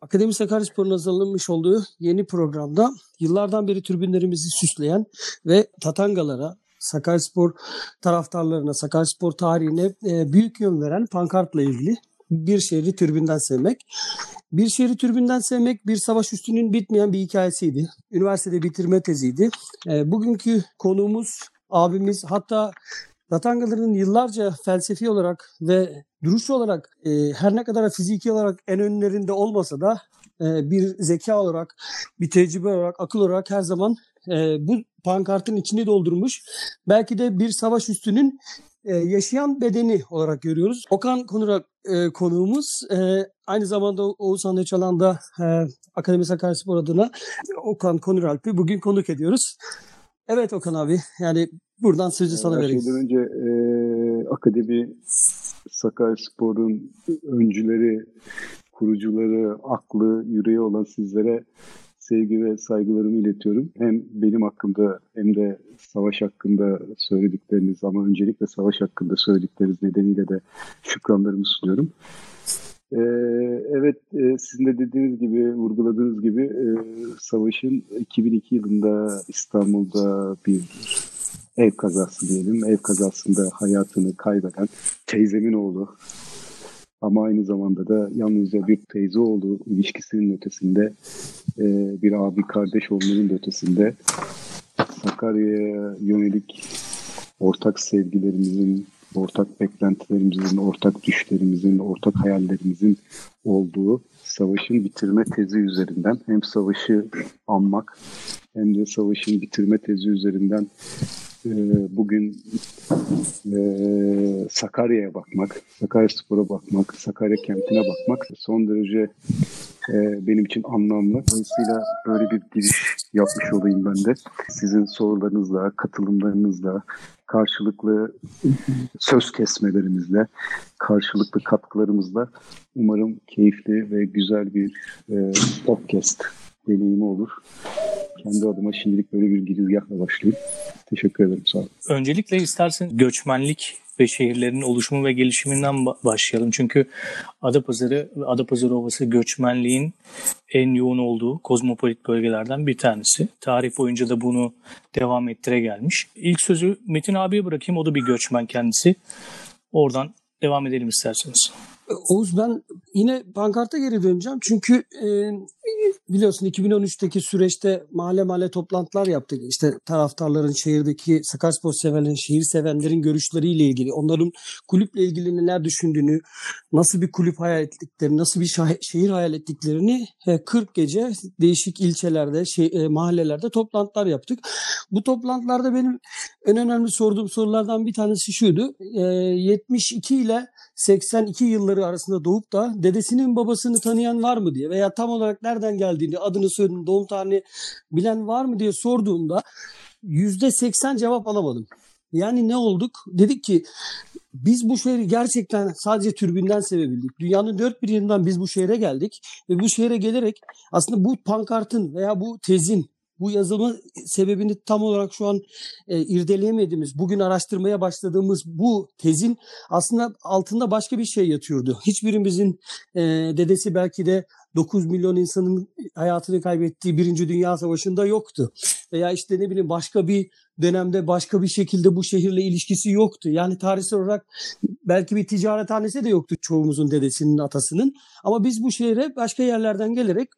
Akademi Sakaryaspor'un hazırlanmış olduğu yeni programda yıllardan beri tribünlerimizi süsleyen ve tatangalara, Sakaryaspor taraftarlarına, Sakaryaspor tarihine e, büyük yön veren pankartla ilgili bir şehri türbünden sevmek. Bir şehri türbünden sevmek bir savaş üstünün bitmeyen bir hikayesiydi. Üniversitede bitirme teziydi. E, bugünkü konuğumuz abimiz hatta Ratangaların yıllarca felsefi olarak ve duruş olarak e, her ne kadar fiziki olarak en önlerinde olmasa da e, bir zeka olarak, bir tecrübe olarak, akıl olarak her zaman e, bu pankartın içini doldurmuş. Belki de bir savaş üstünün e, yaşayan bedeni olarak görüyoruz. Okan Konurak e, konuğumuz. E, aynı zamanda Oğuzhan Öçalan'da e, Akademi Sakaryaspor adına Okan Konuralp'i bugün konuk ediyoruz. Evet Okan abi yani buradan sözü sana Her vereyim. şeyden önce e, Akademi Sakaryaspor'un öncüleri, kurucuları, aklı, yüreği olan sizlere sevgi ve saygılarımı iletiyorum. Hem benim hakkımda hem de savaş hakkında söyledikleriniz ama öncelikle savaş hakkında söyledikleriniz nedeniyle de şükranlarımı sunuyorum. Ee, evet e, sizin de dediğiniz gibi vurguladığınız gibi e, savaşın 2002 yılında İstanbul'da bir ev kazası diyelim. Ev kazasında hayatını kaybeden teyzemin oğlu ama aynı zamanda da yalnızca bir teyze oğlu ilişkisinin ötesinde e, bir abi kardeş olmanın ötesinde Sakarya'ya yönelik ortak sevgilerimizin, ortak beklentilerimizin, ortak düşlerimizin, ortak hayallerimizin olduğu savaşın bitirme tezi üzerinden hem savaşı anmak hem de savaşın bitirme tezi üzerinden e, bugün e, Sakarya'ya bakmak, Sakaryaspor'a bakmak, Sakarya kentine bakmak son derece e, benim için anlamlı. Dolayısıyla böyle bir giriş yapmış olayım ben de. Sizin sorularınızla, katılımlarınızla, karşılıklı söz kesmelerimizle, karşılıklı katkılarımızla umarım keyifli ve güzel bir e, podcast deneyimi olur. Kendi adıma şimdilik böyle bir girizgahla başlayayım. Teşekkür ederim. Sağ olun. Öncelikle istersen göçmenlik ve şehirlerin oluşumu ve gelişiminden ba- başlayalım. Çünkü Adapazarı ve Adapazarı Ovası göçmenliğin en yoğun olduğu kozmopolit bölgelerden bir tanesi. Tarih boyunca da bunu devam ettire gelmiş. İlk sözü Metin abiye bırakayım. O da bir göçmen kendisi. Oradan devam edelim isterseniz. Oğuz ben yine pankarta geri döneceğim. Çünkü e, biliyorsun 2013'teki süreçte mahalle mahalle toplantılar yaptık. İşte taraftarların, şehirdeki Sakaryaspor severlerin, şehir sevenlerin görüşleriyle ilgili, onların kulüple ilgili neler düşündüğünü, nasıl bir kulüp hayal ettiklerini, nasıl bir şehir hayal ettiklerini e, 40 gece değişik ilçelerde, şey, e, mahallelerde toplantılar yaptık. Bu toplantılarda benim en önemli sorduğum sorulardan bir tanesi şuydu. E, 72 ile 82 yılları arasında doğup da dedesinin babasını tanıyan var mı diye veya tam olarak nereden geldiğini, adını soyadını, doğum tarihini bilen var mı diye sorduğumda %80 cevap alamadım. Yani ne olduk? Dedik ki biz bu şehri gerçekten sadece türbünden sevebildik. Dünyanın dört bir yerinden biz bu şehre geldik ve bu şehre gelerek aslında bu pankartın veya bu tezin bu yazılma sebebini tam olarak şu an e, irdeleyemediğimiz, bugün araştırmaya başladığımız bu tezin aslında altında başka bir şey yatıyordu. Hiçbirimizin e, dedesi belki de 9 milyon insanın hayatını kaybettiği Birinci Dünya Savaşı'nda yoktu. Veya işte ne bileyim başka bir dönemde başka bir şekilde bu şehirle ilişkisi yoktu. Yani tarihsel olarak belki bir ticarethanesi de yoktu çoğumuzun dedesinin atasının. Ama biz bu şehre başka yerlerden gelerek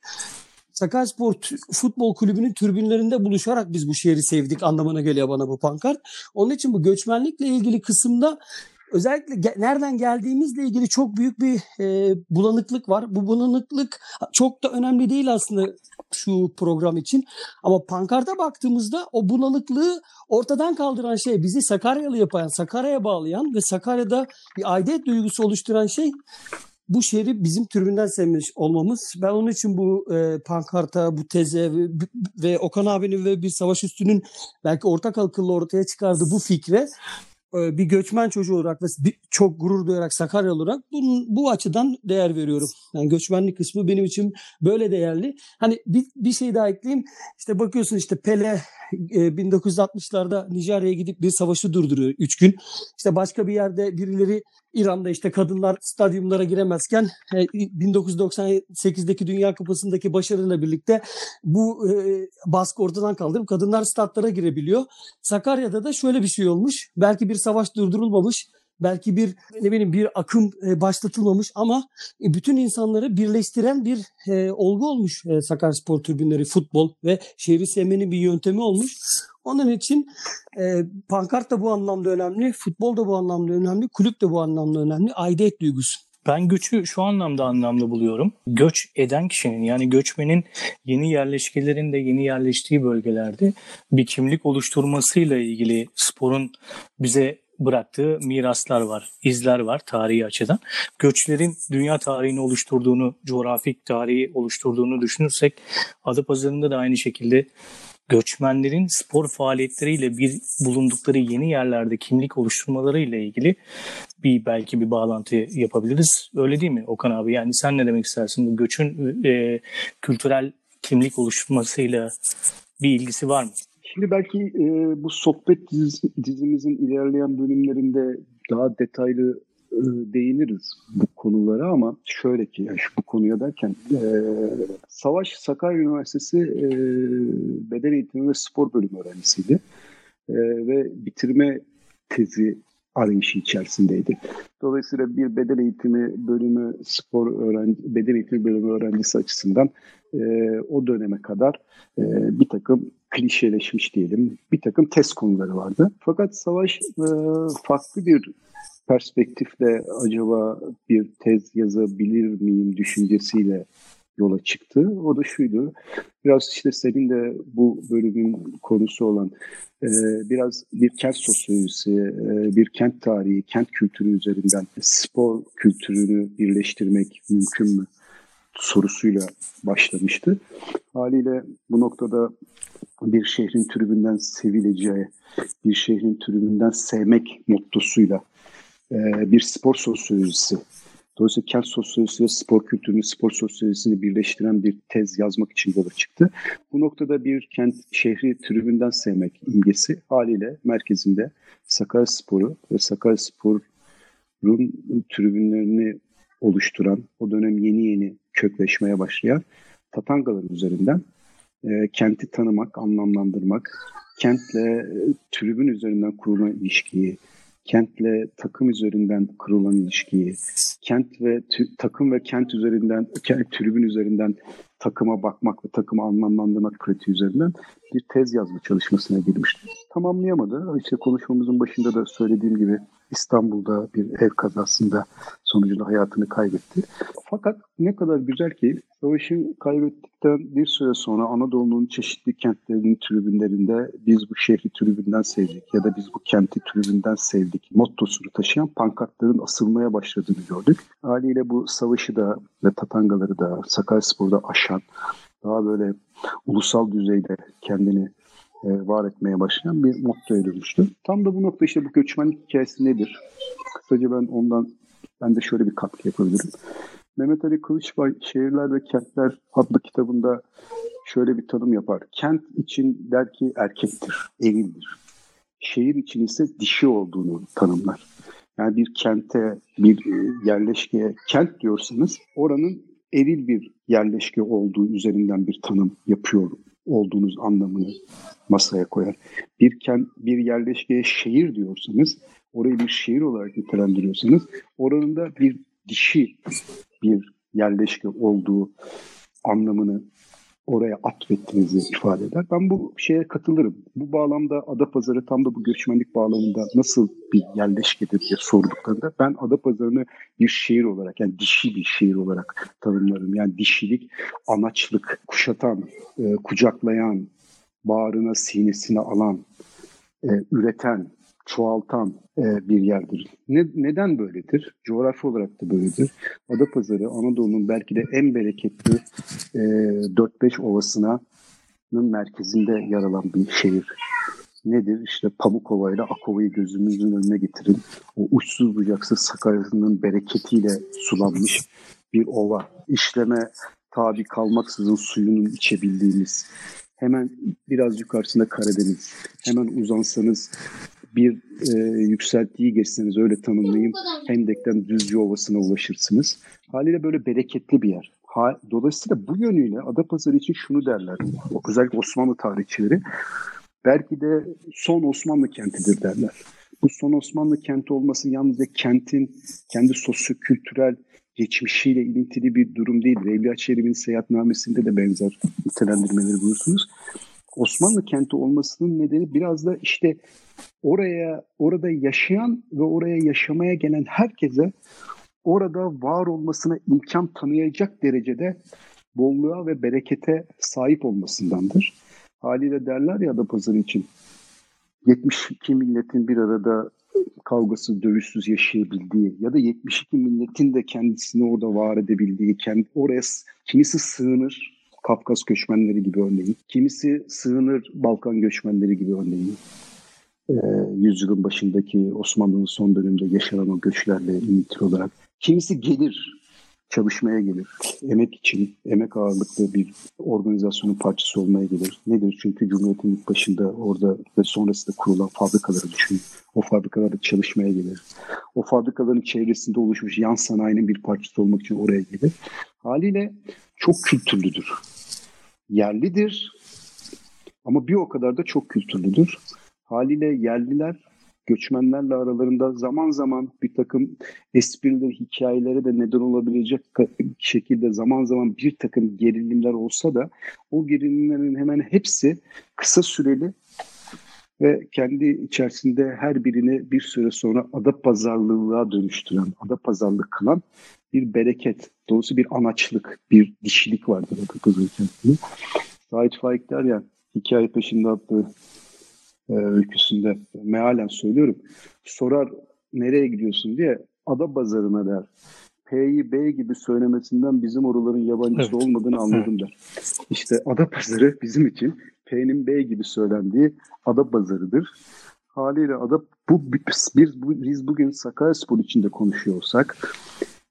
Sakaryaspor Futbol Kulübü'nün türbünlerinde buluşarak biz bu şehri sevdik anlamına geliyor bana bu pankart. Onun için bu göçmenlikle ilgili kısımda özellikle ge- nereden geldiğimizle ilgili çok büyük bir e, bulanıklık var. Bu bulanıklık çok da önemli değil aslında şu program için. Ama pankarta baktığımızda o bulanıklığı ortadan kaldıran şey bizi Sakaryalı yapan, Sakarya'ya bağlayan ve Sakarya'da bir aidiyet duygusu oluşturan şey bu şehri bizim türbünden sevmiş olmamız. Ben onun için bu e, pankarta, bu teze ve, ve Okan abinin ve bir savaş üstünün belki ortak akılla ortaya çıkardığı bu fikre e, bir göçmen çocuğu olarak ve bir- çok gurur duyarak Sakarya olarak bunun, bu açıdan değer veriyorum. Yani göçmenlik kısmı benim için böyle değerli. Hani bir, bir şey daha ekleyeyim. İşte bakıyorsun işte Pele e, 1960'larda Nijerya'ya gidip bir savaşı durduruyor 3 gün. İşte başka bir yerde birileri İran'da işte kadınlar stadyumlara giremezken e, 1998'deki Dünya Kupası'ndaki başarıyla birlikte bu e, baskı ortadan kaldırıp kadınlar statlara girebiliyor. Sakarya'da da şöyle bir şey olmuş. Belki bir savaş durdurulmamış belki bir ne bileyim bir akım e, başlatılmamış ama e, bütün insanları birleştiren bir e, olgu olmuş Sakaryaspor tribünleri futbol ve şehri sevmenin bir yöntemi olmuş. Onun için e, pankart da bu anlamda önemli, futbol da bu anlamda önemli, kulüp de bu anlamda önemli, aidiyet duygusu. Ben göçü şu anlamda anlamlı buluyorum. Göç eden kişinin yani göçmenin yeni yerleşkelerin de yeni yerleştiği bölgelerde bir kimlik oluşturmasıyla ilgili sporun bize bıraktığı miraslar var, izler var tarihi açıdan. Göçlerin dünya tarihini oluşturduğunu, coğrafik tarihi oluşturduğunu düşünürsek Adapazarı'nda da aynı şekilde göçmenlerin spor faaliyetleriyle bir bulundukları yeni yerlerde kimlik oluşturmaları ile ilgili bir belki bir bağlantı yapabiliriz. Öyle değil mi Okan abi? Yani sen ne demek istersin? Bu göçün e, kültürel kimlik oluşturmasıyla bir ilgisi var mı? Şimdi belki e, bu sohbet dizi, dizimizin ilerleyen bölümlerinde daha detaylı e, değiniriz bu konulara ama şöyle ki yani bu konuya derken e, Savaş Sakarya Üniversitesi e, Beden Eğitimi ve Spor Bölümü öğrencisiydi e, ve bitirme tezi arayışı içerisindeydi. Dolayısıyla bir beden eğitimi bölümü spor öğrenci, beden eğitimi bölümü öğrencisi açısından e, o döneme kadar e, bir takım klişeleşmiş diyelim bir takım test konuları vardı. Fakat Savaş e, farklı bir perspektifle acaba bir tez yazabilir miyim düşüncesiyle yola çıktı. O da şuydu. Biraz işte senin de bu bölümün konusu olan e, biraz bir kent sosyolojisi, e, bir kent tarihi, kent kültürü üzerinden spor kültürünü birleştirmek mümkün mü sorusuyla başlamıştı. Haliyle bu noktada bir şehrin tribünden sevileceği, bir şehrin tribünden sevmek mottosuyla e, bir spor sosyolojisi Dolayısıyla kent sosyolojisi ve spor kültürünü, spor sosyolojisini birleştiren bir tez yazmak için yola çıktı. Bu noktada bir kent şehri tribünden sevmek imgesi haliyle merkezinde Sakaryaspor'u ve Sakaryaspor'un tribünlerini oluşturan, o dönem yeni yeni kökleşmeye başlayan tatangalar üzerinden e, kenti tanımak, anlamlandırmak, kentle e, tribün üzerinden kurulan ilişkiyi, kentle takım üzerinden kurulan ilişkiyi, kent ve takım ve kent üzerinden, tribün üzerinden takıma bakmak ve takımı anlamlandırmak pratiği üzerinden bir tez yazma çalışmasına girmişti. Tamamlayamadı. İşte konuşmamızın başında da söylediğim gibi İstanbul'da bir ev kazasında sonucunda hayatını kaybetti. Fakat ne kadar güzel ki savaşı kaybettikten bir süre sonra Anadolu'nun çeşitli kentlerinin tribünlerinde biz bu şehri tribünden sevdik ya da biz bu kenti tribünden sevdik mottosunu taşıyan pankartların asılmaya başladığını gördük. Haliyle bu savaşı da ve Tatangaları da Sakaryaspor'da aşan daha böyle ulusal düzeyde kendini e, var etmeye başlayan bir mottoya dönüştü. Tam da bu nokta işte bu göçmenlik hikayesi nedir? Kısaca ben ondan ben de şöyle bir katkı yapabilirim. Mehmet Ali Kılıçbay Şehirler ve Kentler adlı kitabında şöyle bir tanım yapar. Kent için der ki erkektir, erildir. Şehir için ise dişi olduğunu tanımlar. Yani bir kente, bir yerleşkeye kent diyorsanız oranın eril bir yerleşke olduğu üzerinden bir tanım yapıyor olduğunuz anlamını masaya koyar. Bir kent, bir yerleşkeye şehir diyorsanız, orayı bir şehir olarak nitelendiriyorsanız, oranın da bir dişi bir yerleşke olduğu anlamını oraya atfettiğinizi ifade eder. Ben bu şeye katılırım. Bu bağlamda Adapazarı tam da bu göçmenlik bağlamında nasıl bir yerleşkedir diye sorduklarında ben Adapazarı'nı bir şehir olarak yani dişi bir şehir olarak tanımlarım. Yani dişilik, anaçlık, kuşatan, e, kucaklayan, bağrına, sinesine alan, e, üreten, çoğaltan e, bir yerdir. Ne, neden böyledir? Coğrafi olarak da böyledir. Adapazarı Anadolu'nun belki de en bereketli e, 4-5 ovasının merkezinde yer alan bir şehir. Nedir? İşte Pamukova ile Akova'yı gözümüzün önüne getirin. O uçsuz bucaksız Sakarya'nın bereketiyle sulanmış bir ova. İşleme tabi kalmaksızın suyunun içebildiğimiz hemen biraz yukarısında Karadeniz. Hemen uzansanız bir e, yükseltiyi geçseniz öyle tanımlayayım. Hendek'ten Düzce Ovası'na ulaşırsınız. Haliyle böyle bereketli bir yer. Ha, dolayısıyla bu yönüyle Adapazarı için şunu derler. Özellikle Osmanlı tarihçileri. Belki de son Osmanlı kentidir derler. Bu son Osmanlı kenti olması yalnızca kentin kendi sosyo-kültürel geçmişiyle ilintili bir durum değildir. Evliya Çelebi'nin seyahatnamesinde de benzer nitelendirmeleri bulursunuz. Osmanlı kenti olmasının nedeni biraz da işte oraya orada yaşayan ve oraya yaşamaya gelen herkese orada var olmasına imkan tanıyacak derecede bolluğa ve berekete sahip olmasındandır. Haliyle derler ya da pazar için 72 milletin bir arada kavgası dövüşsüz yaşayabildiği ya da 72 milletin de kendisini orada var edebildiği, kendi, oraya kimisi sığınır, Kafkas göçmenleri gibi örneğin, kimisi sığınır Balkan göçmenleri gibi örneğin. Ee, yüzyılın başındaki Osmanlı'nın son döneminde yaşanan o göçlerle ilintili olarak. Kimisi gelir, çalışmaya gelir. Emek için, emek ağırlıklı bir organizasyonun parçası olmaya gelir. Nedir? Çünkü Cumhuriyet'in ilk başında orada ve sonrasında kurulan fabrikaları düşünün. O fabrikalarda çalışmaya gelir. O fabrikaların çevresinde oluşmuş yan sanayinin bir parçası olmak için oraya gelir. Haliyle çok kültürlüdür. Yerlidir ama bir o kadar da çok kültürlüdür. Haliyle yerliler göçmenlerle aralarında zaman zaman bir takım esprileri, hikayelere de neden olabilecek şekilde zaman zaman bir takım gerilimler olsa da o gerilimlerin hemen hepsi kısa süreli ve kendi içerisinde her birini bir süre sonra ada pazarlılığa dönüştüren, ada pazarlık kılan bir bereket, doğrusu bir anaçlık, bir dişilik vardır pazarı içerisinde. Sait Faik der ya, hikaye peşinde attığı e, öyküsünde mealen söylüyorum. Sorar nereye gidiyorsun diye ada pazarına der. P'yi B gibi söylemesinden bizim oraların yabancısı evet. olmadığını anladım der. İşte ada pazarı bizim için P'nin B gibi söylendiği ada pazarıdır. Haliyle ada bu biz, bu, biz bugün Sakaryaspor içinde konuşuyorsak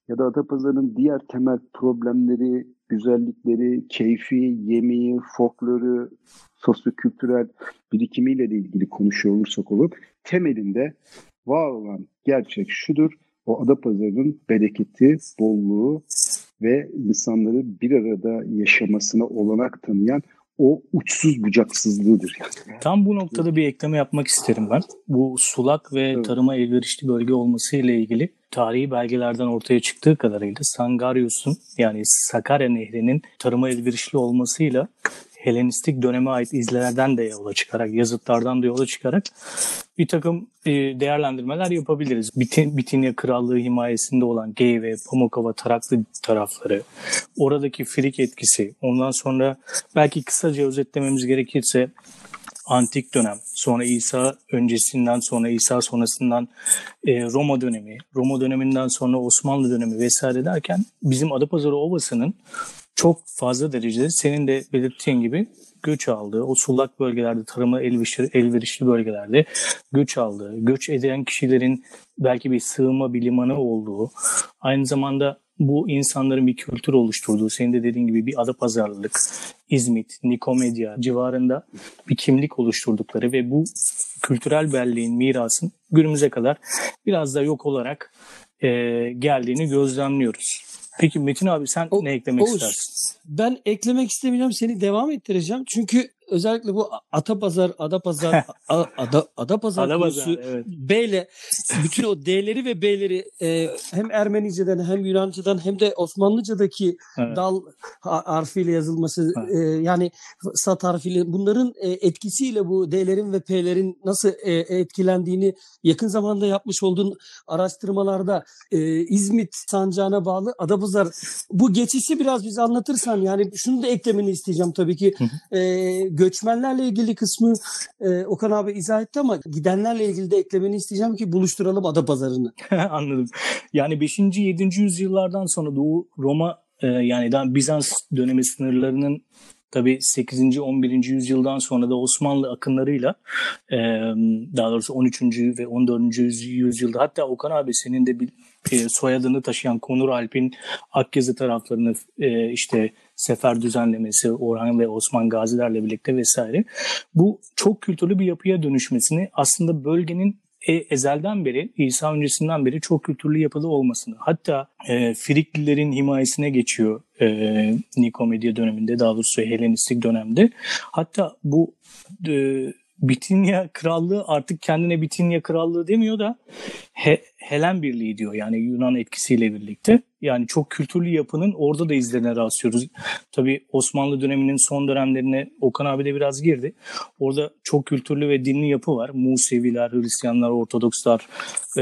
ya da Adapazarı'nın diğer temel problemleri, güzellikleri, keyfi, yemeği, folkloru, sosyokültürel birikimiyle de ilgili konuşuyor olursak olup temelinde var olan gerçek şudur. O Adapazarı'nın bereketi, bolluğu ve insanları bir arada yaşamasına olanak tanıyan o uçsuz bucaksızlığıdır. Yani. Tam bu noktada bir ekleme yapmak isterim ben. Bu sulak ve evet. tarıma elverişli bölge olması ile ilgili tarihi belgelerden ortaya çıktığı kadarıyla Sangaryos'un yani Sakarya Nehri'nin tarıma elverişli olmasıyla Helenistik döneme ait izlerden de yola çıkarak, yazıtlardan da yola çıkarak bir takım e, değerlendirmeler yapabiliriz. Bitin, Bitinya Krallığı himayesinde olan Geyve, Pamukkava, Taraklı tarafları, oradaki Frik etkisi, ondan sonra belki kısaca özetlememiz gerekirse antik dönem, sonra İsa öncesinden sonra İsa sonrasından e, Roma dönemi, Roma döneminden sonra Osmanlı dönemi vesaire derken bizim Adapazarı Ovası'nın çok fazla derecede senin de belirttiğin gibi göç aldığı, o sulak bölgelerde, tarıma elverişli, elverişli bölgelerde göç aldığı, göç eden kişilerin belki bir sığınma bir limanı olduğu, aynı zamanda bu insanların bir kültür oluşturduğu, senin de dediğin gibi bir ada pazarlılık, İzmit, Nikomedya civarında bir kimlik oluşturdukları ve bu kültürel belleğin, mirasın günümüze kadar biraz da yok olarak e, geldiğini gözlemliyoruz. Peki Metin abi sen o, ne eklemek Oğuz, istersin? Ben eklemek istemeyeceğim. Seni devam ettireceğim. Çünkü özellikle bu Atapazar, Adapazar, Ada, Adapazar Ada konusu evet. B ile bütün o D'leri ve B'leri e, hem Ermenice'den hem Yunanca'dan hem de Osmanlıca'daki evet. dal harfiyle yazılması evet. e, yani sat harfiyle bunların e, etkisiyle bu D'lerin ve P'lerin nasıl e, etkilendiğini yakın zamanda yapmış olduğun araştırmalarda e, İzmit sancağına bağlı Adapazar bu geçişi biraz bize anlatırsan yani şunu da eklemeni isteyeceğim tabii ki e, göçmenlerle ilgili kısmı e, Okan abi izah etti ama gidenlerle ilgili de eklemeni isteyeceğim ki buluşturalım ada pazarını. Anladım. Yani 5. 7. yüzyıllardan sonra Doğu Roma e, yani daha Bizans dönemi sınırlarının Tabi 8. 11. yüzyıldan sonra da Osmanlı akınlarıyla e, daha doğrusu 13. ve 14. yüzyılda hatta Okan abi senin de bir e, soyadını taşıyan Konur Alp'in Akyazı taraflarını e, işte sefer düzenlemesi Orhan ve Osman Gazilerle birlikte vesaire. Bu çok kültürlü bir yapıya dönüşmesini aslında bölgenin e, ezelden beri, İsa öncesinden beri çok kültürlü yapılı olmasını. Hatta e, Friklilerin himayesine geçiyor e, Nikomedya döneminde, daha doğrusu Helenistik dönemde. Hatta bu e, Bitinya Krallığı artık kendine Bitinya Krallığı demiyor da He, Helen Birliği diyor yani Yunan etkisiyle birlikte. Yani çok kültürlü yapının orada da izlerine rastlıyoruz. Tabii Osmanlı döneminin son dönemlerine Okan abi de biraz girdi. Orada çok kültürlü ve dinli yapı var. Museviler, Hristiyanlar, Ortodokslar, e,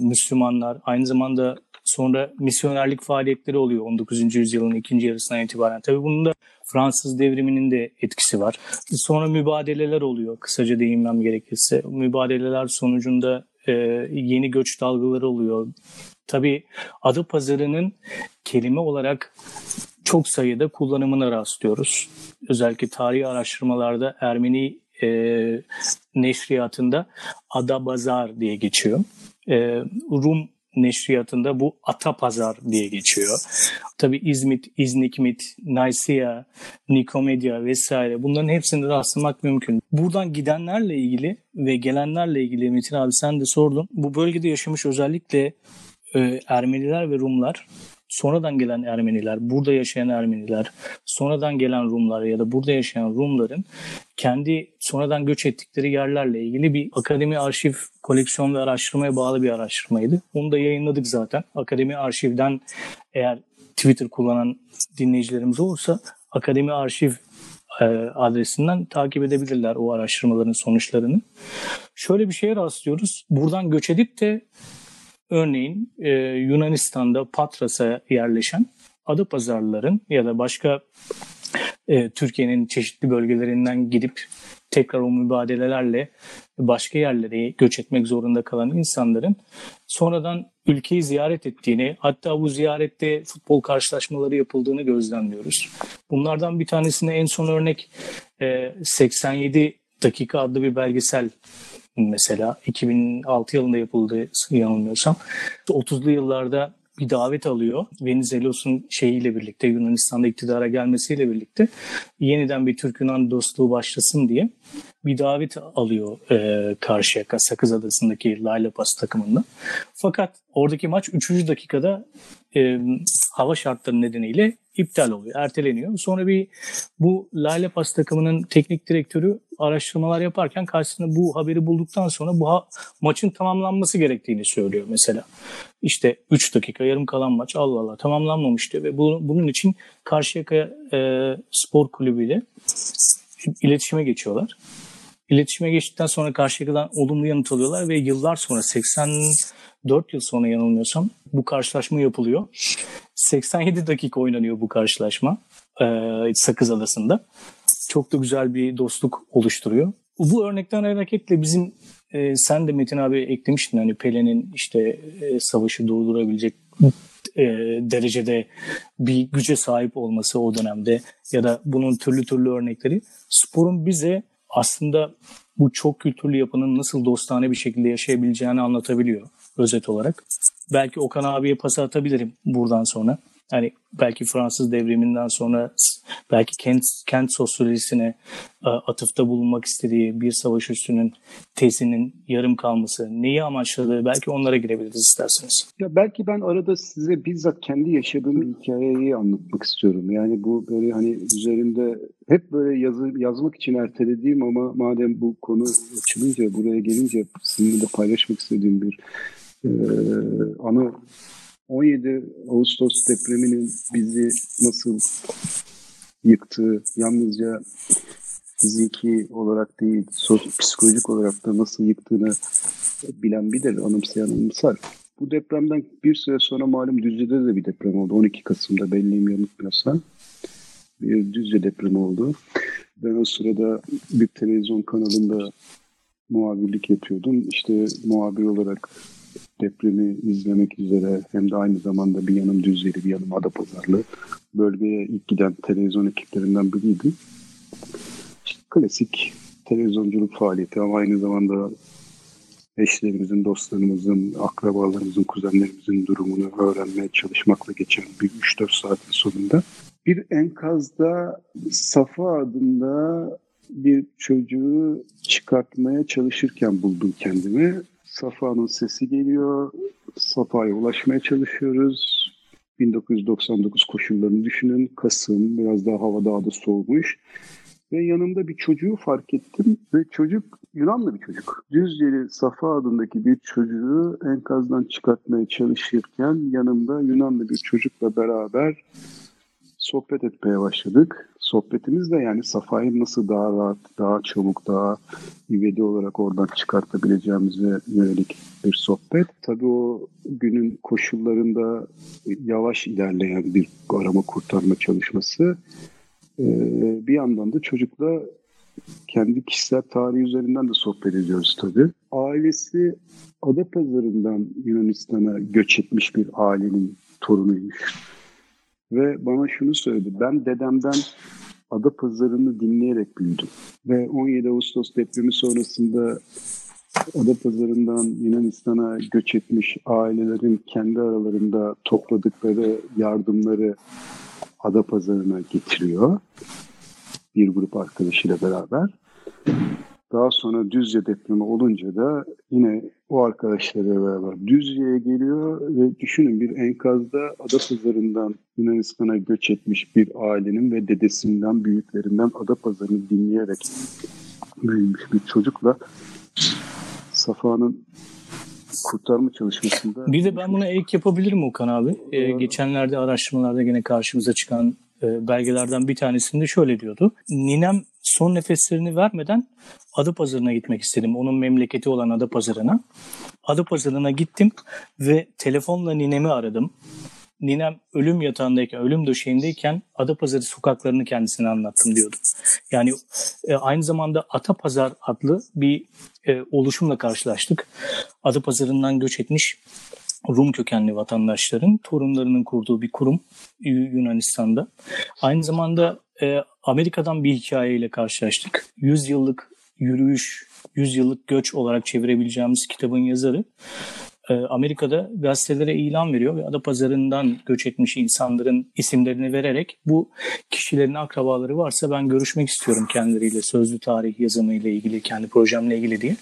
Müslümanlar. Aynı zamanda sonra misyonerlik faaliyetleri oluyor 19. yüzyılın ikinci yarısından itibaren. Tabii bunun da Fransız devriminin de etkisi var. Sonra mübadeleler oluyor kısaca değinmem gerekirse. Mübadeleler sonucunda e, yeni göç dalgaları oluyor. Tabii adı pazarının kelime olarak çok sayıda kullanımına rastlıyoruz. Özellikle tarihi araştırmalarda Ermeni e, neşriyatında Adabazar diye geçiyor. E, Rum neşriyatında bu Atapazar diye geçiyor. Tabi İzmit, İznikmit, Nicaea, Nikomedya vesaire bunların hepsinde rastlamak mümkün. Buradan gidenlerle ilgili ve gelenlerle ilgili Metin abi sen de sordun. Bu bölgede yaşamış özellikle e, Ermeniler ve Rumlar sonradan gelen Ermeniler, burada yaşayan Ermeniler, sonradan gelen Rumlar ya da burada yaşayan Rumların kendi sonradan göç ettikleri yerlerle ilgili bir akademi arşiv koleksiyon ve araştırmaya bağlı bir araştırmaydı. Onu da yayınladık zaten. Akademi arşivden eğer Twitter kullanan dinleyicilerimiz olursa Akademi arşiv e, adresinden takip edebilirler o araştırmaların sonuçlarını. Şöyle bir şeye rastlıyoruz. Buradan göç edip de Örneğin e, Yunanistan'da Patras'a yerleşen Adapazarlıların ya da başka e, Türkiye'nin çeşitli bölgelerinden gidip tekrar o mübadelelerle başka yerlere göç etmek zorunda kalan insanların sonradan ülkeyi ziyaret ettiğini hatta bu ziyarette futbol karşılaşmaları yapıldığını gözlemliyoruz. Bunlardan bir tanesine en son örnek e, 87 dakika adlı bir belgesel mesela 2006 yılında yapıldı yanılmıyorsam. 30'lu yıllarda bir davet alıyor. Venizelos'un şeyiyle birlikte Yunanistan'da iktidara gelmesiyle birlikte yeniden bir Türk-Yunan dostluğu başlasın diye bir davet alıyor e, Karşıyaka Sakız Adası'ndaki Layla Pas takımında. Fakat oradaki maç 3. dakikada e, hava şartları nedeniyle iptal oluyor, erteleniyor. Sonra bir bu Lale Pas takımının teknik direktörü araştırmalar yaparken karşısında bu haberi bulduktan sonra bu ha- maçın tamamlanması gerektiğini söylüyor mesela. İşte 3 dakika yarım kalan maç Allah Allah tamamlanmamış diyor ve bu, bunun için Karşıyaka e, Spor Kulübü ile iletişime geçiyorlar. İletişime geçtikten sonra Karşıyaka'dan olumlu yanıt alıyorlar ve yıllar sonra 84 yıl sonra yanılmıyorsam bu karşılaşma yapılıyor. 87 dakika oynanıyor bu karşılaşma Sakız Adası'nda. Çok da güzel bir dostluk oluşturuyor. Bu örnekten hareketle bizim sen de Metin abi eklemiştin hani Pelin'in işte savaşı durdurabilecek e, derecede bir güce sahip olması o dönemde ya da bunun türlü türlü örnekleri sporun bize aslında bu çok kültürlü yapının nasıl dostane bir şekilde yaşayabileceğini anlatabiliyor özet olarak. Belki Okan abiye pas atabilirim buradan sonra. Hani belki Fransız devriminden sonra belki kent, kent sosyolojisine e, atıfta bulunmak istediği bir savaş üstünün tezinin yarım kalması, neyi amaçladığı belki onlara girebiliriz isterseniz. Ya belki ben arada size bizzat kendi yaşadığım hikayeyi anlatmak istiyorum. Yani bu böyle hani üzerinde hep böyle yazı, yazmak için ertelediğim ama madem bu konu açılınca buraya gelince sizinle de paylaşmak istediğim bir e, anı 17 Ağustos depreminin bizi nasıl yıktığı, yalnızca fiziki olarak değil, psikolojik olarak da nasıl yıktığını bilen bir de anımsayan anımsar. Bu depremden bir süre sonra malum Düzce'de de bir deprem oldu. 12 Kasım'da belliyim yanıltmıyorsam. Bir Düzce depremi oldu. Ben o sırada bir televizyon kanalında muhabirlik yapıyordum. İşte muhabir olarak depremi izlemek üzere hem de aynı zamanda bir yanım Düzceli bir yanım Adapazarlı bölgeye ilk giden televizyon ekiplerinden biriydim. İşte klasik televizyonculuk faaliyeti ama aynı zamanda eşlerimizin, dostlarımızın, akrabalarımızın, kuzenlerimizin durumunu öğrenmeye çalışmakla geçen bir 3-4 saatin sonunda Bir enkazda Safa adında bir çocuğu çıkartmaya çalışırken buldum kendimi. Safa'nın sesi geliyor. Safa'ya ulaşmaya çalışıyoruz. 1999 koşullarını düşünün. Kasım, biraz daha hava daha da soğumuş. Ve yanımda bir çocuğu fark ettim ve çocuk Yunanlı bir çocuk. Düzceli Safa adındaki bir çocuğu enkazdan çıkartmaya çalışırken yanımda Yunanlı bir çocukla beraber sohbet etmeye başladık. Sohbetimiz de yani Safa'yı nasıl daha rahat, daha çabuk, daha ivedi olarak oradan çıkartabileceğimize yönelik bir sohbet. Tabii o günün koşullarında yavaş ilerleyen bir arama kurtarma çalışması. Ee, bir yandan da çocukla kendi kişisel tarihi üzerinden de sohbet ediyoruz tabii. Ailesi Adapazarı'ndan Yunanistan'a göç etmiş bir ailenin torunuymuş. Ve bana şunu söyledi. Ben dedemden Adapazarı'nı dinleyerek büyüdüm. Ve 17 Ağustos depremi sonrasında Adapazarı'ndan Yunanistan'a göç etmiş ailelerin kendi aralarında topladıkları yardımları Adapazarı'na getiriyor. Bir grup arkadaşıyla beraber. Daha sonra Düzce depremi olunca da yine o arkadaşlarıyla beraber Düzce'ye geliyor ve düşünün bir enkazda Adapazarı'ndan Yunanistan'a göç etmiş bir ailenin ve dedesinden, büyüklerinden Adapazarı'nı dinleyerek büyümüş bir çocukla Safa'nın kurtarma çalışmasında... Bir de ben buna ek yapabilirim Okan abi. Ee, geçenlerde araştırmalarda yine karşımıza çıkan e, belgelerden bir tanesinde şöyle diyordu. Ninem son nefeslerini vermeden Adapazarı'na gitmek istedim. Onun memleketi olan Adapazarı'na. Adapazarı'na gittim ve telefonla ninemi aradım. Ninem ölüm yatağındayken, ölüm döşeğindeyken Adapazarı sokaklarını kendisine anlattım diyordu. Yani e, aynı zamanda Atapazar adlı bir e, oluşumla karşılaştık. Adapazarı'ndan göç etmiş Rum kökenli vatandaşların torunlarının kurduğu bir kurum Yunanistan'da. Aynı zamanda e, Amerika'dan bir hikayeyle karşılaştık. 100 yıllık yürüyüş, 100 yıllık göç olarak çevirebileceğimiz kitabın yazarı e, Amerika'da gazetelere ilan veriyor ve Adapazarı'ndan göç etmiş insanların isimlerini vererek bu kişilerin akrabaları varsa ben görüşmek istiyorum kendileriyle sözlü tarih yazımı ile ilgili kendi projemle ilgili diye.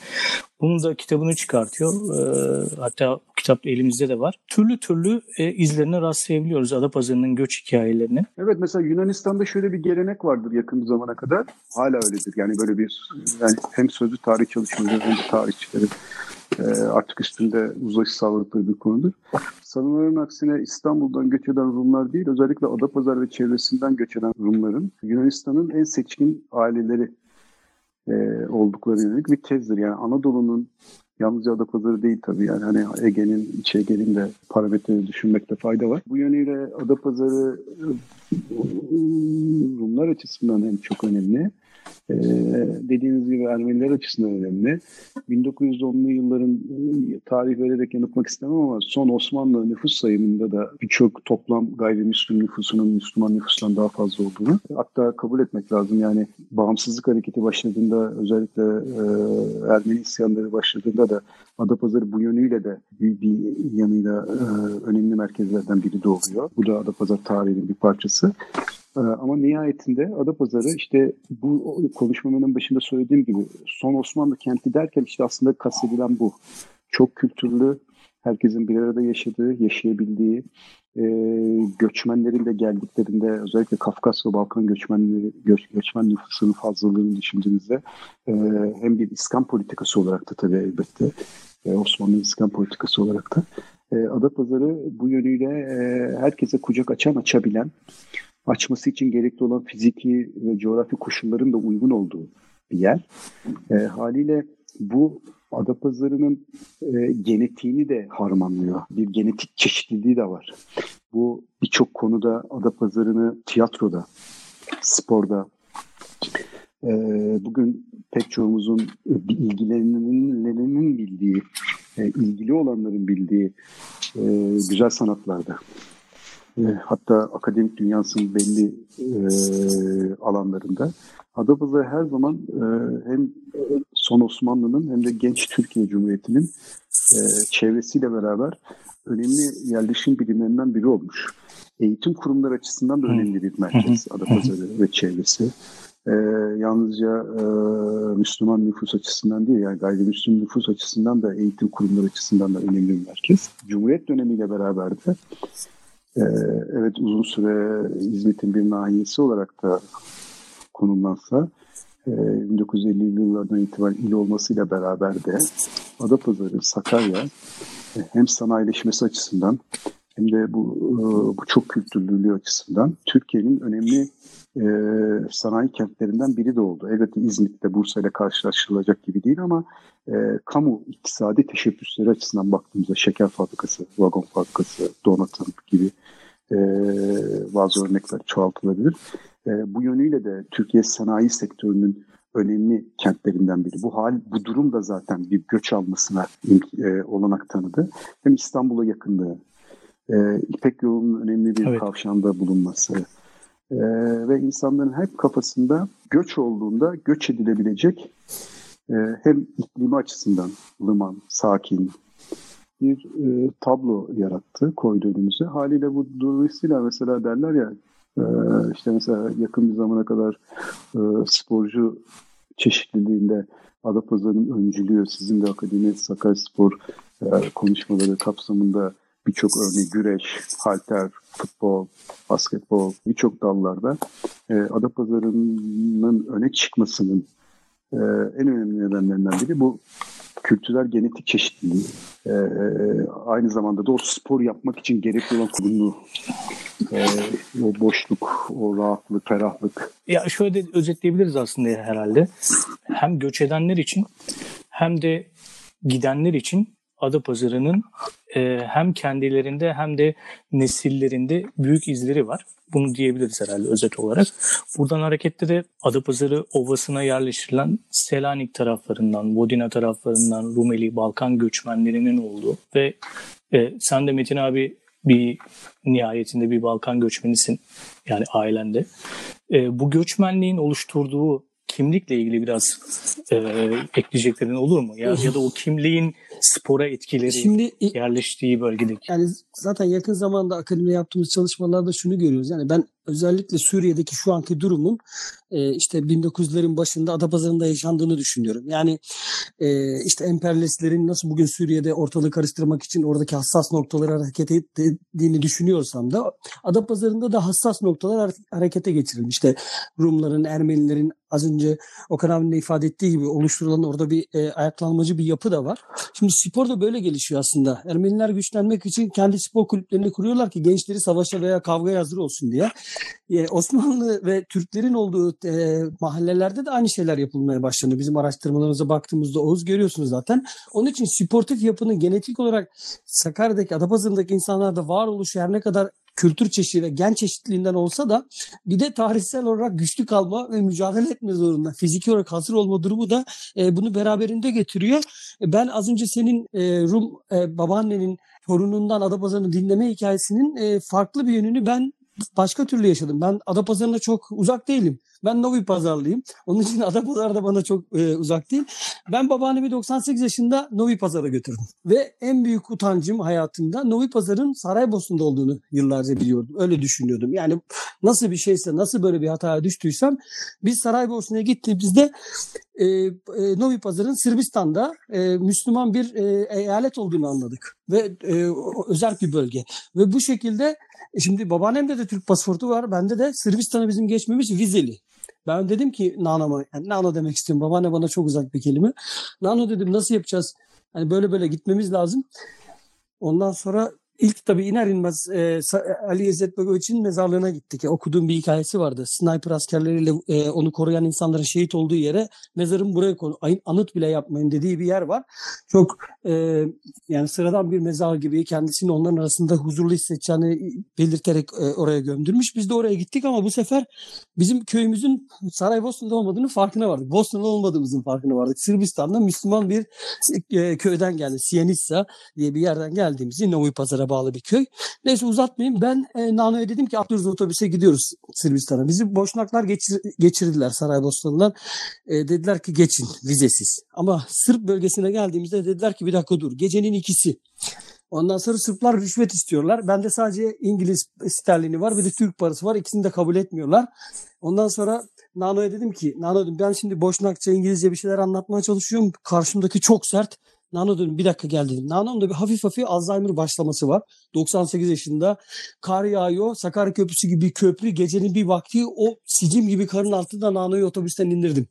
Bunun da kitabını çıkartıyor. E, hatta kitap elimizde de var. Türlü türlü e, izlerine rastlayabiliyoruz Adapazarı'nın göç hikayelerini. Evet mesela Yunanistan'da şöyle bir gelenek vardır yakın zamana kadar. Hala öyledir. Yani böyle bir yani hem sözlü tarih çalışmaları hem de tarihçileri e, artık üstünde uzlaşı sağladıkları bir konudur. Sanılanın aksine İstanbul'dan göç eden Rumlar değil, özellikle Adapazarı ve çevresinden göç eden Rumların Yunanistan'ın en seçkin aileleri e, oldukları yönelik bir tezdir. Yani Anadolu'nun Yalnızca Adapazarı değil tabii yani hani Ege'nin, İç Ege'nin de parametreleri düşünmekte fayda var. Bu yönüyle Adapazarı Rumlar açısından hem çok önemli ee, dediğiniz gibi Ermeniler açısından önemli. 1910'lu yılların e, tarih vererek yanıtmak istemem ama son Osmanlı nüfus sayımında da birçok toplam gayrimüslim nüfusunun Müslüman nüfustan daha fazla olduğunu hatta kabul etmek lazım. Yani bağımsızlık hareketi başladığında özellikle e, Ermeni isyanları başladığında da Adapazarı bu yönüyle de bir, bir yanıyla e, önemli merkezlerden biri de oluyor. Bu da Adapazarı tarihinin bir parçası. Ee, ama nihayetinde Adapazarı işte bu konuşmamın başında söylediğim gibi son Osmanlı kenti derken işte aslında kastedilen bu. Çok kültürlü, herkesin bir arada yaşadığı, yaşayabildiği, e, göçmenlerin de geldiklerinde özellikle Kafkas ve Balkan göçmenleri, göç, göçmen nüfusunun fazlalığını düşündüğünüzde e, hem bir İskan politikası olarak da tabii elbette e, Osmanlı İskan politikası olarak da e, Adapazarı bu yönüyle e, herkese kucak açan, açabilen açması için gerekli olan fiziki ve coğrafi koşulların da uygun olduğu bir yer. E, haliyle bu Adapazarı'nın e, genetiğini de harmanlıyor. Bir genetik çeşitliliği de var. Bu birçok konuda Adapazarı'nı tiyatroda, sporda, e, bugün pek çoğumuzun ilgilenenlerinin bildiği, e, ilgili olanların bildiği e, güzel sanatlarda, hatta akademik dünyasının belli e, alanlarında Adapazarı her zaman e, hem son Osmanlı'nın hem de genç Türkiye Cumhuriyeti'nin e, çevresiyle beraber önemli yerleşim bilimlerinden biri olmuş. eğitim kurumları açısından da önemli bir merkez Adapazarı ve çevresi. E, yalnızca e, Müslüman nüfus açısından değil yani gayrimüslim nüfus açısından da eğitim kurumları açısından da önemli bir merkez. Cumhuriyet dönemiyle beraber de evet uzun süre hizmetin bir nahiyesi olarak da konumlansa e, 1950'li yıllardan itibaren il olmasıyla beraber de Adapazarı, Sakarya e, hem sanayileşmesi açısından hem de bu, e, bu çok kültürlülüğü açısından Türkiye'nin önemli e, sanayi kentlerinden biri de oldu. Elbette İzmit'te Bursa ile karşılaştırılacak gibi değil ama e, kamu iktisadi teşebbüsleri açısından baktığımızda şeker fabrikası, vagon fabrikası, donatım gibi e, bazı örnekler çoğaltılabilir. E, bu yönüyle de Türkiye sanayi sektörünün önemli kentlerinden biri. Bu hal, bu durum da zaten bir göç almasına e, olanak tanıdı. Hem İstanbul'a yakınlığı, e, İpek yolunun önemli bir evet. kavşağında bulunması e, ve insanların hep kafasında göç olduğunda göç edilebilecek e, hem iklimi açısından ılıman, sakin bir e, tablo yarattı, koydu önümüze. Haliyle bu dolayısıyla mesela derler ya e, işte mesela yakın bir zamana kadar e, sporcu çeşitliliğinde Adapazarı'nın öncülüğü, sizin de Akademi Sakaryaspor e, konuşmaları kapsamında birçok örneği güreş, halter, futbol, basketbol birçok dallarda e, Adapazarı'nın öne çıkmasının e, en önemli nedenlerinden biri bu kültürel genetik çeşitliliği. E, aynı zamanda da o spor yapmak için gerekli olan kurumlu e, o boşluk, o rahatlık, ferahlık. Ya şöyle de özetleyebiliriz aslında herhalde. Hem göç edenler için hem de gidenler için Adapazarı'nın e, hem kendilerinde hem de nesillerinde büyük izleri var. Bunu diyebiliriz herhalde özet olarak. Buradan hareketle de Adapazarı Ovası'na yerleştirilen Selanik taraflarından, Vodina taraflarından Rumeli, Balkan göçmenlerinin olduğu ve e, sen de Metin abi bir nihayetinde bir Balkan göçmenisin yani ailende. E, bu göçmenliğin oluşturduğu kimlikle ilgili biraz e, ekleyeceklerin olur mu? Ya, ya da o kimliğin spora etkileri Şimdi, yerleştiği bölgedeki. Yani zaten yakın zamanda akademide yaptığımız çalışmalarda şunu görüyoruz. Yani ben özellikle Suriye'deki şu anki durumun e, işte 1900'lerin başında Adapazarı'nda yaşandığını düşünüyorum. Yani e, işte emperyalistlerin nasıl bugün Suriye'de ortalığı karıştırmak için oradaki hassas noktaları hareket ettiğini düşünüyorsam da Adapazarı'nda da hassas noktalar harekete geçirilmiş. İşte Rumların, Ermenilerin az önce Okan abinin de ifade ettiği gibi oluşturulan orada bir e, ayaklanmacı bir yapı da var. Şimdi spor da böyle gelişiyor aslında. Ermeniler güçlenmek için kendi spor kulüplerini kuruyorlar ki gençleri savaşa veya kavgaya hazır olsun diye. Ee, Osmanlı ve Türklerin olduğu e, mahallelerde de aynı şeyler yapılmaya başlanıyor. Bizim araştırmalarımıza baktığımızda Oğuz görüyorsunuz zaten. Onun için sportif yapının genetik olarak Sakarya'daki, Adapazarı'ndaki insanlarda var oluşu her ne kadar kültür çeşidi ve gen çeşitliliğinden olsa da bir de tarihsel olarak güçlü kalma ve mücadele etme zorunda. Fiziki olarak hazır olma durumu da e, bunu beraberinde getiriyor. E, ben az önce senin e, Rum e, babaannenin torunundan Adapazarı'nı dinleme hikayesinin e, farklı bir yönünü ben başka türlü yaşadım. Ben Adapazarı'na çok uzak değilim. Ben Novi Pazarlıyım. Onun için Adapazarı da bana çok e, uzak değil. Ben babaannemi 98 yaşında Novi Pazar'a götürdüm. Ve en büyük utancım hayatımda Novi Pazar'ın Saraybosna'da olduğunu yıllarca biliyordum. Öyle düşünüyordum. Yani nasıl bir şeyse, nasıl böyle bir hataya düştüysem biz Saraybosna'ya gittiğimizde e, e, Novi Pazar'ın Sırbistan'da e, Müslüman bir e, eyalet olduğunu anladık. Ve e, özel bir bölge. Ve bu şekilde şimdi babaannemde de Türk pasaportu var. Bende de Sırbistan'a bizim geçmemiz vizeli. Ben dedim ki Nana'ma, yani Nana demek istiyorum. Babaanne bana çok uzak bir kelime. Nano dedim nasıl yapacağız? Hani böyle böyle gitmemiz lazım. Ondan sonra İlk tabii iner inmez e, Ali İzzet Begoviç'in mezarlığına gittik. E, okuduğum bir hikayesi vardı. Sniper askerleriyle e, onu koruyan insanların şehit olduğu yere mezarın buraya konu anıt bile yapmayın dediği bir yer var. Çok e, yani sıradan bir mezar gibi kendisini onların arasında huzurlu hissedeceğini belirterek e, oraya gömdürmüş. Biz de oraya gittik ama bu sefer bizim köyümüzün Saraybosna'da olmadığını farkına vardık. Bosna'da olmadığımızın farkına vardık. Sırbistan'da Müslüman bir e, köyden geldi. Sienissa diye bir yerden geldiğimizi Novi Pazar'a bağlı bir köy. Neyse uzatmayayım. Ben e, Nano'ya dedim ki atlıyoruz otobüse gidiyoruz Sırbistan'a. Bizi boşnaklar geçir, geçirdiler Saraybosnalılar. E, dediler ki geçin vizesiz. Ama Sırp bölgesine geldiğimizde dediler ki bir dakika dur. Gecenin ikisi. Ondan sonra Sırplar rüşvet istiyorlar. Bende sadece İngiliz sterlini var bir de Türk parası var. İkisini de kabul etmiyorlar. Ondan sonra Nano'ya dedim ki Nano dedim ben şimdi boşnakça İngilizce bir şeyler anlatmaya çalışıyorum. Karşımdaki çok sert. Nano dedim bir dakika gel dedim. Nano'nun da bir hafif hafif Alzheimer başlaması var. 98 yaşında. Kar yağıyor. Sakarya Köprüsü gibi bir köprü. Gecenin bir vakti o sicim gibi karın altında Nano'yu otobüsten indirdim.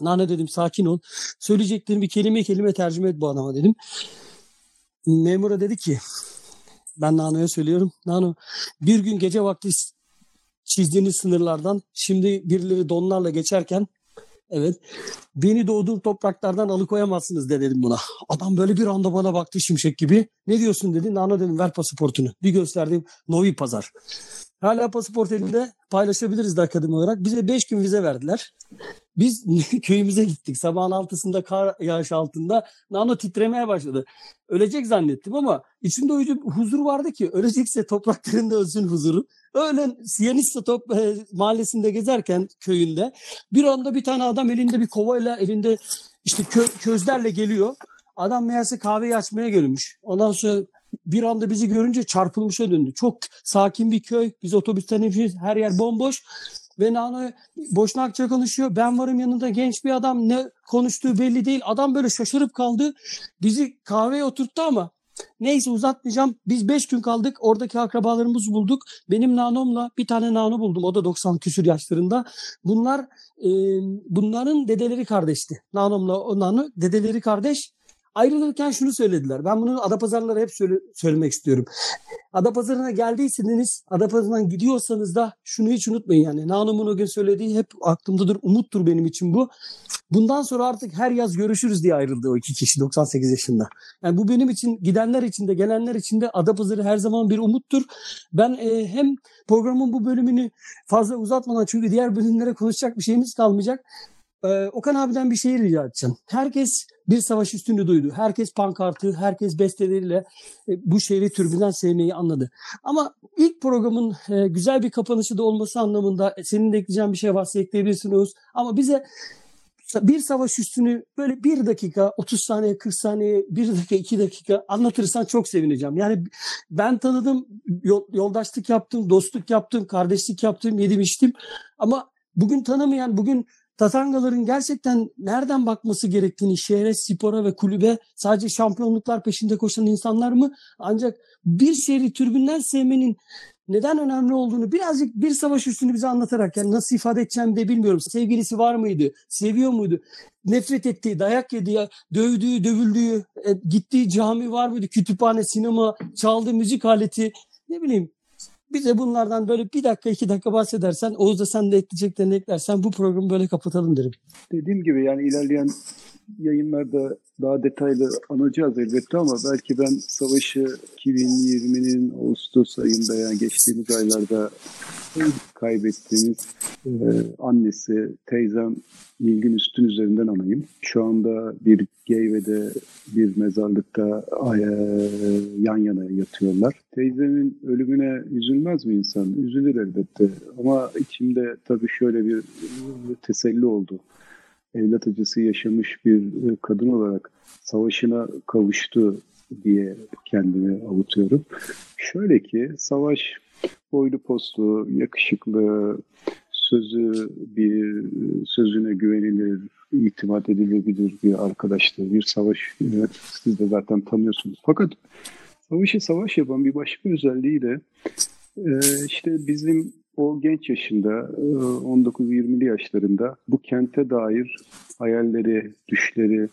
Nano dedim sakin ol. Söyleyeceklerini bir kelime kelime tercüme et bu adama dedim. Memura dedi ki ben Nano'ya söylüyorum. Nano bir gün gece vakti çizdiğiniz sınırlardan şimdi birileri donlarla geçerken evet beni doğduğum topraklardan alıkoyamazsınız de dedim buna. Adam böyle bir anda bana baktı şimşek gibi. Ne diyorsun dedi. Nano dedim ver pasaportunu. Bir gösterdim Novi Pazar. Hala pasaport elinde paylaşabiliriz de akademi olarak. Bize 5 gün vize verdiler. Biz köyümüze gittik. Sabahın altısında kar yağış altında nano titremeye başladı. Ölecek zannettim ama içimde öyle huzur vardı ki ölecekse topraklarında ölsün huzuru. Öyle Siyanista top, e, mahallesinde gezerken köyünde bir anda bir tane adam elinde bir kovayla elinde işte kö, közlerle geliyor. Adam meğerse kahveyi açmaya gelmiş. Ondan sonra bir anda bizi görünce çarpılmışa döndü. Çok sakin bir köy. Biz otobüsten inmişiz. Her yer bomboş. Ve Nano Boşnakça konuşuyor. Ben varım yanında genç bir adam. Ne konuştuğu belli değil. Adam böyle şaşırıp kaldı. Bizi kahveye oturttu ama Neyse uzatmayacağım. Biz 5 gün kaldık. Oradaki akrabalarımızı bulduk. Benim nanomla bir tane nano buldum. O da 90 küsür yaşlarında. Bunlar e, bunların dedeleri kardeşti. Nanomla o nano dedeleri kardeş. Ayrılırken şunu söylediler. Ben bunu Adapazarı'nlara hep söyle, söylemek istiyorum. Adapazarı'na geldiyseniz, Adapazarı'ndan gidiyorsanız da şunu hiç unutmayın yani. Nanumun o gün söylediği hep aklımdadır, umuttur benim için bu. Bundan sonra artık her yaz görüşürüz diye ayrıldı o iki kişi 98 yaşında. Yani bu benim için gidenler için de gelenler için de Adapazarı her zaman bir umuttur. Ben e, hem programın bu bölümünü fazla uzatmadan çünkü diğer bölümlere konuşacak bir şeyimiz kalmayacak. Ee, Okan abiden bir şey rica edeceğim. Herkes bir savaş üstünü duydu. Herkes pankartı, herkes besteleriyle e, bu şehri türbünden sevmeyi anladı. Ama ilk programın e, güzel bir kapanışı da olması anlamında e, senin de ekleyeceğin bir şey varsa ekleyebilirsin Oğuz. Ama bize bir savaş üstünü böyle bir dakika, 30 saniye, 40 saniye, bir dakika, iki dakika anlatırsan çok sevineceğim. Yani ben tanıdım, yoldaşlık yaptım, dostluk yaptım, kardeşlik yaptım, yedim içtim. Ama bugün tanımayan, bugün Tatangaların gerçekten nereden bakması gerektiğini şehre, spora ve kulübe sadece şampiyonluklar peşinde koşan insanlar mı? Ancak bir şehri türbünden sevmenin neden önemli olduğunu birazcık bir savaş üstünü bize anlatarak yani nasıl ifade edeceğimi de bilmiyorum. Sevgilisi var mıydı? Seviyor muydu? Nefret ettiği, dayak yediği, dövdüğü, dövüldüğü, e, gittiği cami var mıydı? Kütüphane, sinema, çaldığı müzik aleti ne bileyim bize bunlardan böyle bir dakika iki dakika bahsedersen Oğuz da sen de ekleyeceklerini eklersen bu programı böyle kapatalım derim. Dediğim gibi yani ilerleyen yayınlarda daha detaylı anacağız elbette ama belki ben savaşı 2020'nin Ağustos ayında yani geçtiğimiz aylarda kaybettiğimiz e, annesi, teyzem Nilgün Üstün üzerinden anayım. Şu anda bir Geyve'de bir mezarlıkta e, yan yana yatıyorlar. Teyzemin ölümüne üzülmez mi insan? Üzülür elbette. Ama içimde tabii şöyle bir teselli oldu evlat acısı yaşamış bir e, kadın olarak savaşına kavuştu diye kendimi avutuyorum. Şöyle ki savaş boylu postlu, yakışıklı, sözü bir sözüne güvenilir, itimat edilebilir bir arkadaştır. Bir savaş siz de zaten tanıyorsunuz. Fakat savaşı savaş yapan bir başka özelliği de e, işte bizim o genç yaşında 19-20'li e, yaşlarında bu kente dair hayalleri, düşleri,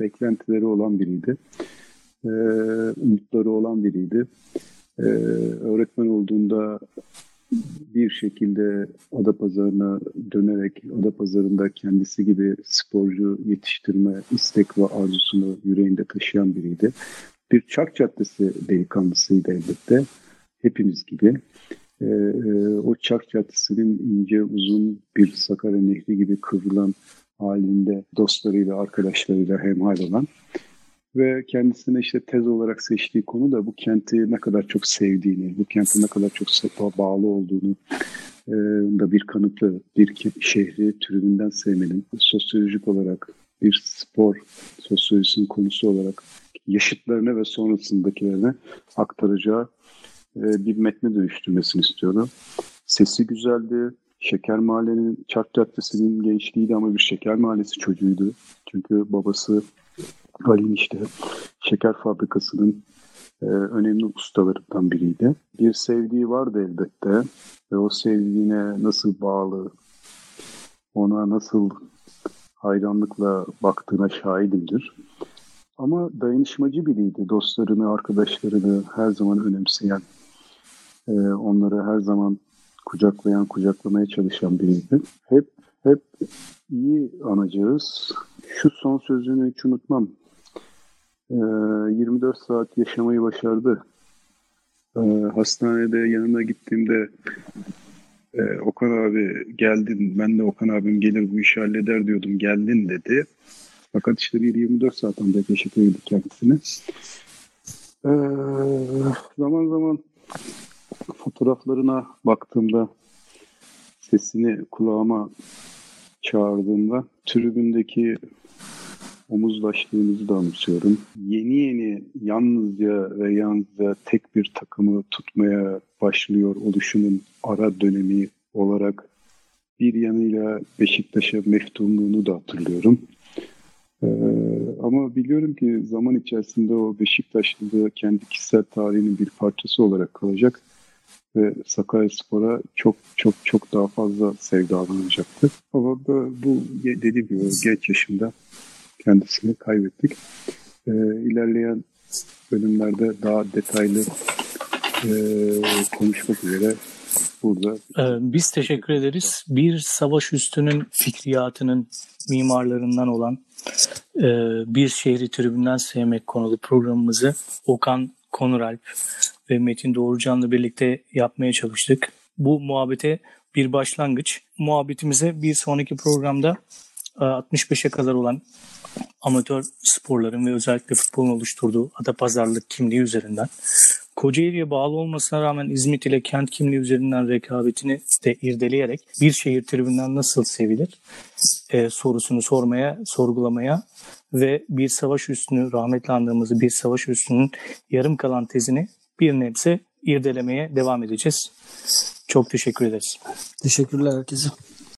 beklentileri olan biriydi. E, umutları olan biriydi. E, öğretmen olduğunda bir şekilde Adapazarı'na dönerek Adapazarı'nda kendisi gibi sporcu yetiştirme istek ve arzusunu yüreğinde taşıyan biriydi. Bir Çark Caddesi delikanlısıydı elbette. Hepimiz gibi. Ee, e, o Çark Caddesi'nin ince uzun bir Sakarya Nehri gibi kıvrılan halinde dostlarıyla, arkadaşlarıyla hemhal olan ve kendisine işte tez olarak seçtiği konu da bu kenti ne kadar çok sevdiğini, bu kenti ne kadar çok bağlı olduğunu e, da bir kanıtı, bir şehri türünden sevmenin sosyolojik olarak bir spor sosyolojisinin konusu olarak yaşıtlarına ve sonrasındakilerine aktaracağı bir metne dönüştürmesini istiyorum. Sesi güzeldi. Şeker Mahalle'nin, Çark Caddesi'nin gençliğiydi ama bir Şeker Mahallesi çocuğuydu. Çünkü babası Ali işte şeker fabrikasının e, önemli ustalarından biriydi. Bir sevdiği vardı elbette ve o sevdiğine nasıl bağlı, ona nasıl hayranlıkla baktığına şahidimdir. Ama dayanışmacı biriydi. Dostlarını, arkadaşlarını her zaman önemseyen, e, onları her zaman kucaklayan, kucaklamaya çalışan biriydi. Hep hep iyi anacağız. Şu son sözünü hiç unutmam. E, 24 saat yaşamayı başardı. E, hastanede yanına gittiğimde e, Okan abi geldin, ben de Okan abim gelir bu işi halleder diyordum, geldin dedi. Fakat işte bir 24 saat ancak yaşatabildik kendisini. Ee, zaman zaman fotoğraflarına baktığımda sesini kulağıma çağırdığımda tribündeki omuzlaştığımızı da anımsıyorum. Yeni yeni yalnızca ve yalnızca tek bir takımı tutmaya başlıyor oluşunun ara dönemi olarak bir yanıyla Beşiktaş'a meftunluğunu da hatırlıyorum. Ee, ama biliyorum ki zaman içerisinde o Beşiktaşlı kendi kişisel tarihinin bir parçası olarak kalacak ve Sakaryaspor'a çok çok çok daha fazla sevdalanacaktır. Ama bu, dediğim gibi genç yaşında kendisini kaybettik. Ee, ilerleyen bölümlerde daha detaylı e, konuşmak üzere burada. Ee, biz teşekkür ederiz. Bir savaş üstünün fikriyatının mimarlarından olan e, Bir Şehri Tribünden Sevmek konulu programımızı Okan Konuralp ve Metin Doğrucan'la birlikte yapmaya çalıştık. Bu muhabbete bir başlangıç. Muhabbetimize bir sonraki programda 65'e kadar olan amatör sporların ve özellikle futbolun oluşturduğu Adapazarlık kimliği üzerinden Kocaeli'ye bağlı olmasına rağmen İzmit ile kent kimliği üzerinden rekabetini de irdeleyerek bir şehir tribünden nasıl sevilir e, sorusunu sormaya, sorgulamaya ve bir savaş üstünü rahmetli andığımız bir savaş üstünün yarım kalan tezini bir nebze irdelemeye devam edeceğiz. Çok teşekkür ederiz. Teşekkürler herkese.